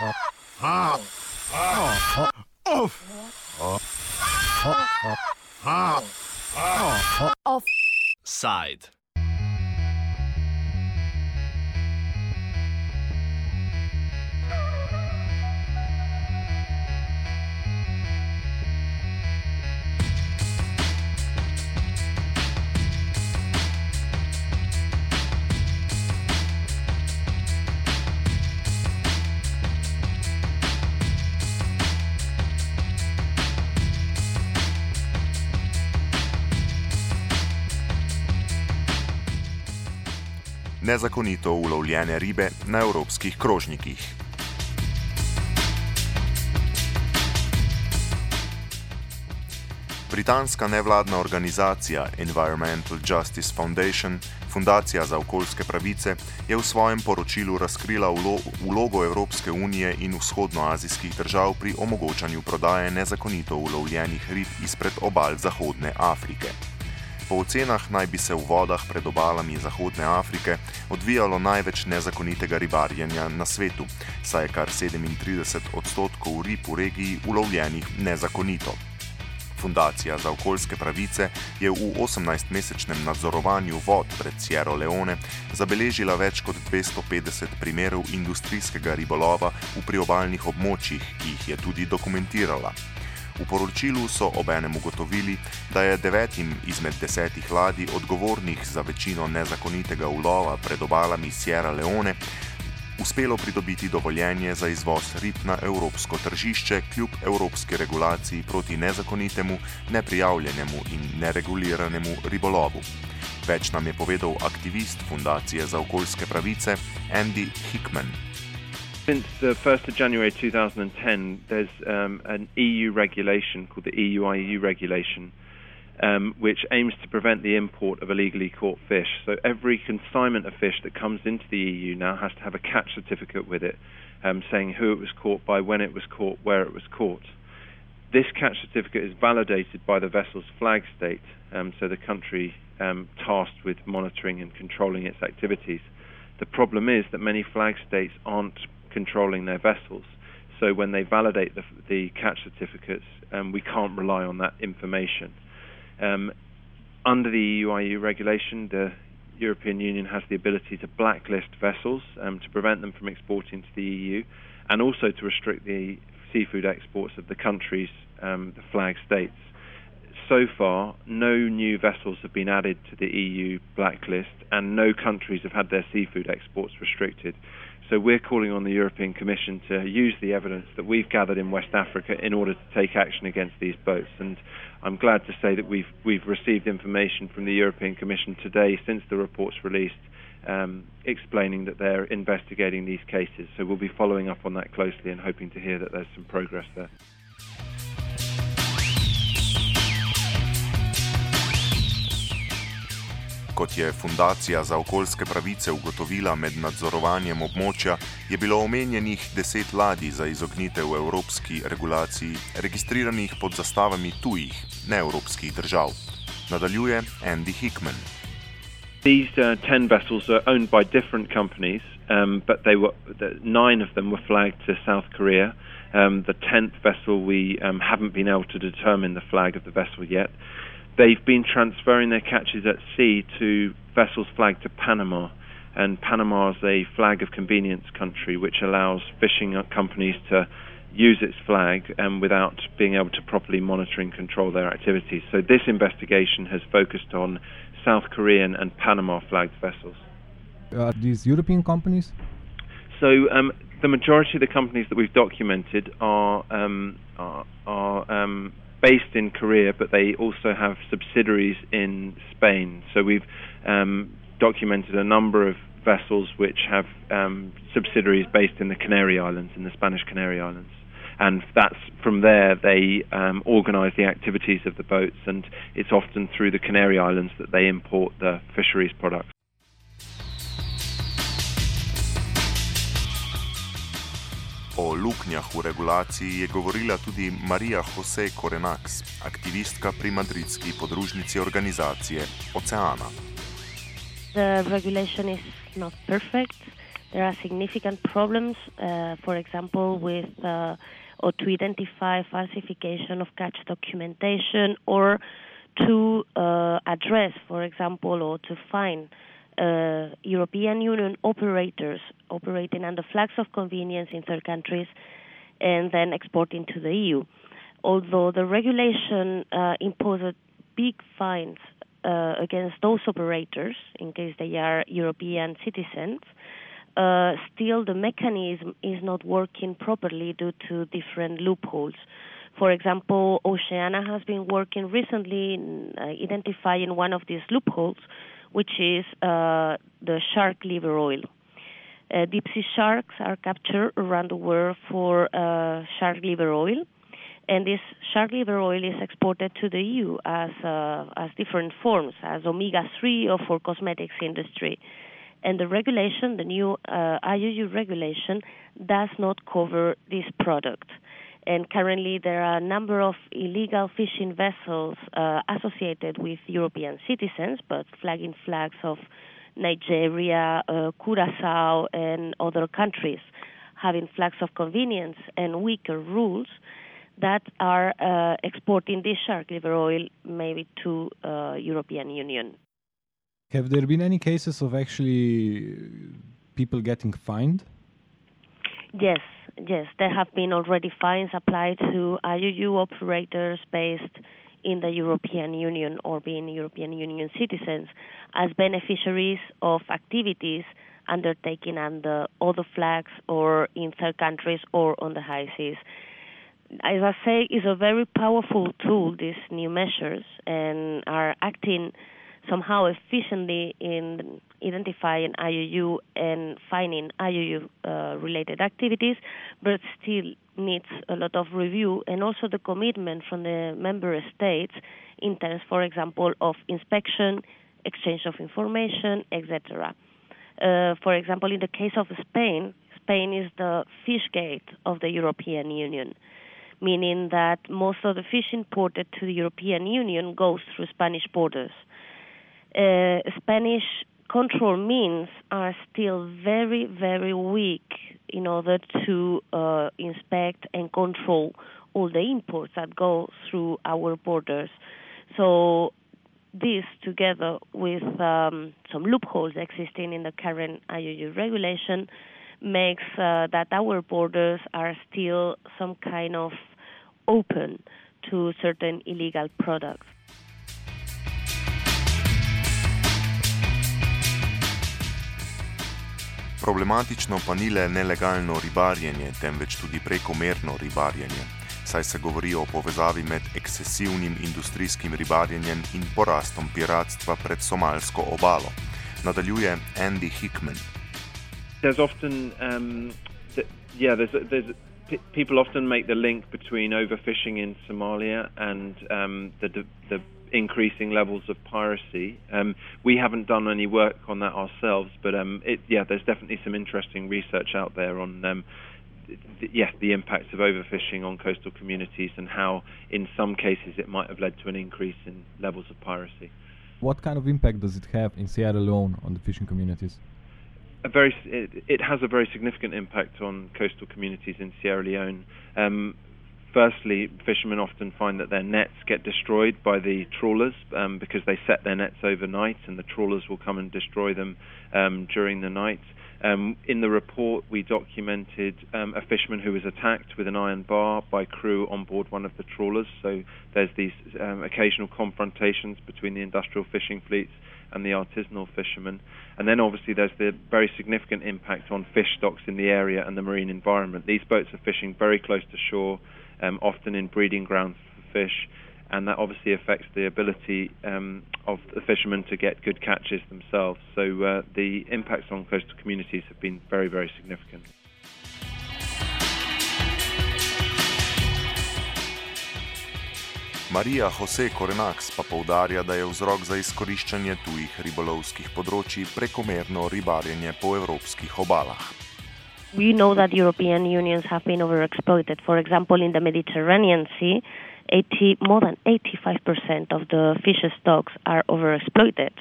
Offside. Nezakonito ulovljene ribe na evropskih krožnikih. Britanska nevladna organizacija Environmental Justice Foundation, Fundacija za okoljske pravice, je v svojem poročilu razkrila vlogo Evropske unije in vzhodnoazijskih držav pri omogočanju prodaje nezakonito ulovljenih rib izpred obal Zahodne Afrike. Po ocenah naj bi se v vodah pred obalami Zahodne Afrike odvijalo največ nezakonitega ribarjenja na svetu, saj je kar 37 odstotkov rib v regiji ulovljenih nezakonito. Fundacija za okoljske pravice je v 18-mesečnem nadzorovanju vod pred Sierra Leone zabeležila več kot 250 primerov industrijskega ribolova v priobalnih območjih, ki jih je tudi dokumentirala. V poročilu so obenem ugotovili, da je devetim izmed desetih ladij odgovornih za večino nezakonitega ulova pred obalami Sierra Leone uspelo pridobiti dovoljenje za izvoz rib na evropsko tržišče, kljub evropski regulaciji proti nezakonitemu, neprijavljenemu in nereguliranemu ribolovu. Več nam je povedal aktivist Fundacije za okoljske pravice Andy Hickman. Since the 1st of January 2010, there's um, an EU regulation called the EU-IUU regulation, um, which aims to prevent the import of illegally caught fish. So every consignment of fish that comes into the EU now has to have a catch certificate with it, um, saying who it was caught by, when it was caught, where it was caught. This catch certificate is validated by the vessel's flag state, um, so the country um, tasked with monitoring and controlling its activities. The problem is that many flag states aren't controlling their vessels. So when they validate the, the catch certificates, um, we can't rely on that information. Um, under the EU-IUU regulation, the European Union has the ability to blacklist vessels um, to prevent them from exporting to the EU, and also to restrict the seafood exports of the countries, um, the flag states. So far, no new vessels have been added to the EU blacklist, and no countries have had their seafood exports restricted. So we're calling on the European Commission to use the evidence that we've gathered in West Africa in order to take action against these boats. And I'm glad to say that we've we've received information from the European Commission today since the report's released, um, explaining that they're investigating these cases. So we'll be following up on that closely and hoping to hear that there's some progress there. Kot je Fundacija za okoljske pravice ugotovila med nadzorovanjem območja, je bilo omenjenih deset ladij za izognitev evropski regulaciji, registriranih pod zastavami tujih, neevropskih držav. Nadaljuje Andy Hickman. These uh, 10 vessels are owned by different companies, um, but they were the, nine of them were flagged to South Korea. Um, the 10th vessel, we um, haven't been able to determine the flag of the vessel yet. They've been transferring their catches at sea to vessels flagged to Panama. And Panama is a flag of convenience country which allows fishing companies to use its flag um, without being able to properly monitor and control their activities. So this investigation has focused on South Korean and Panama flagged vessels. Are these European companies? So um, the majority of the companies that we've documented are um, are, are um, based in Korea, but they also have subsidiaries in Spain. So we've um, documented a number of vessels which have um, subsidiaries based in the Canary Islands, in the Spanish Canary Islands. And that's from there they um, organise the activities of the boats, and it's often through the Canary Islands that they import the fisheries products. O luknjah v regulaciji je govorila tudi Marija Jose Korenax, aktivistka pri madridski podružnici organizacije Oceana. The regulation is not perfect. there are significant problems, uh, for example, with uh, or to identify falsification of catch documentation or to uh, address, for example, or to find uh, European Union operators operating under flags of convenience in third countries and then exporting to the EU. Although the regulation uh, imposes big fines uh, against those operators in case they are European citizens, uh, still the mechanism is not working properly due to different loopholes. For example, Oceana has been working recently in uh, identifying one of these loopholes, which is uh, the shark liver oil. Uh, deep sea sharks are captured around the world for uh, shark liver oil, and this shark liver oil is exported to the EU as uh, as different forms, as omega three or for cosmetics industry and the regulation, the new uh, IUU regulation, does not cover this product. And currently, there are a number of illegal fishing vessels uh, associated with European citizens, but flagging flags of Nigeria, uh, Curacao, and other countries, having flags of convenience and weaker rules that are uh, exporting this shark liver oil maybe to uh, European Union. Have there been any cases of actually people getting fined? Yes, yes, there have been already fines applied to IUU operators based in the European Union or being European Union citizens as beneficiaries of activities undertaken under other flags or in third countries or on the high seas. As I say, is a very powerful tool, these new measures, and are acting somehow efficiently in identifying IUU and finding IUU uh, related activities, but still needs a lot of review and also the commitment from the member states in terms, for example, of inspection, exchange of information, etc. Uh, for example, in the case of Spain, Spain is the fish gate of the European Union, meaning that most of the fish imported to the European Union goes through Spanish borders uh, Spanish control means are still very, very weak in order to uh, inspect and control all the imports that go through our borders. So this, together with um, some loopholes existing in the current IUU regulation, makes uh, that our borders are still some kind of open to certain illegal products. Problematično pa ni le nelegalno ribarjenje, temveč tudi prekomerno ribarjenje, saj se govori o povezavi med ekscesivnim industrijskim ribarjenjem in porastom piratstva pred somalsko obalo. Nadaljuje Andy Hickman. There's often, um, th yeah, there's, there's, people often make the link between overfishing in Somalia and um, the, the increasing levels of piracy. Um, we haven't done any work on that ourselves, but um, it, yeah, there's definitely some interesting research out there on um, th- yeah, the impacts of overfishing on coastal communities and how, in some cases, it might have led to an increase in levels of piracy. What kind of impact does it have in Sierra Leone on the fishing communities? A very, it, it has a very significant impact on coastal communities in Sierra Leone. Um, firstly, fishermen often find that their nets get destroyed by the trawlers um, because they set their nets overnight and the trawlers will come and destroy them um, during the night. Um, in the report, we documented um, a fisherman who was attacked with an iron bar by crew on board one of the trawlers. So there's these um, occasional confrontations between the industrial fishing fleets and the artisanal fishermen. And then obviously there's the very significant impact on fish stocks in the area and the marine environment. These boats are fishing very close to shore um, often in breeding grounds for fish, and that obviously affects the ability um, of the fishermen to get good catches themselves. So uh, the impacts on coastal communities have been very, very significant. Marija Jose Cornax pa poudarja, da je vzrok za izkoriščanje tujih ribolovskih področji prekomerno ribarjenje po evropskih obalah. We know that European unions have been overexploited. For example, in the Mediterranean Sea, 80, more than 85% of the fish stocks are overexploited,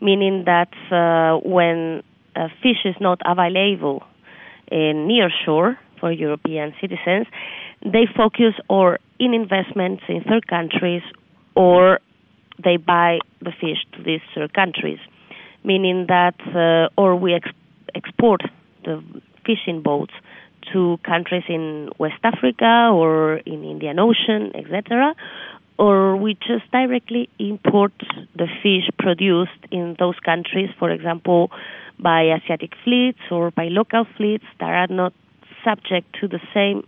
meaning that uh, when uh, fish is not available in near shore for European citizens, they focus or in investments in third countries or they buy the fish to these third countries, meaning that uh, or we ex- export the fishing boats to countries in West Africa or in Indian Ocean, etc., or we just directly import the fish produced in those countries, for example, by Asiatic fleets or by local fleets that are not subject to the same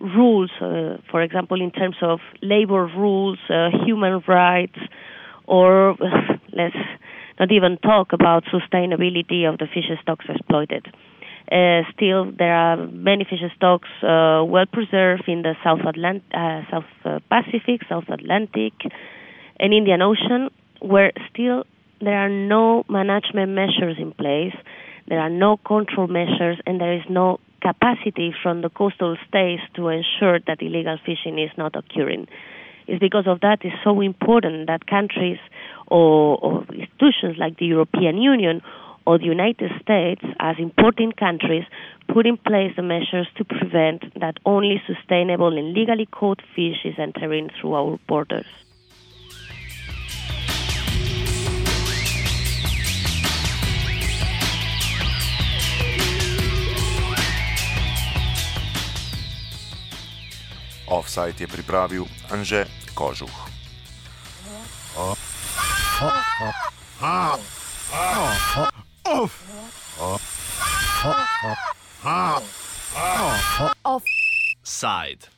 rules, uh, for example, in terms of labor rules, uh, human rights, or let's not even talk about sustainability of the fish stocks exploited. Uh, still, there are many fish stocks uh, well preserved in the South, Atlant- uh, South uh, Pacific, South Atlantic, and Indian Ocean, where still there are no management measures in place, there are no control measures, and there is no capacity from the coastal states to ensure that illegal fishing is not occurring. It's because of that it's so important that countries or, or institutions like the European Union or the United States, as importing countries, put in place the measures to prevent that only sustainable and legally caught fish is entering through our borders. Offside je pripravil Anže Kožuh. Offside.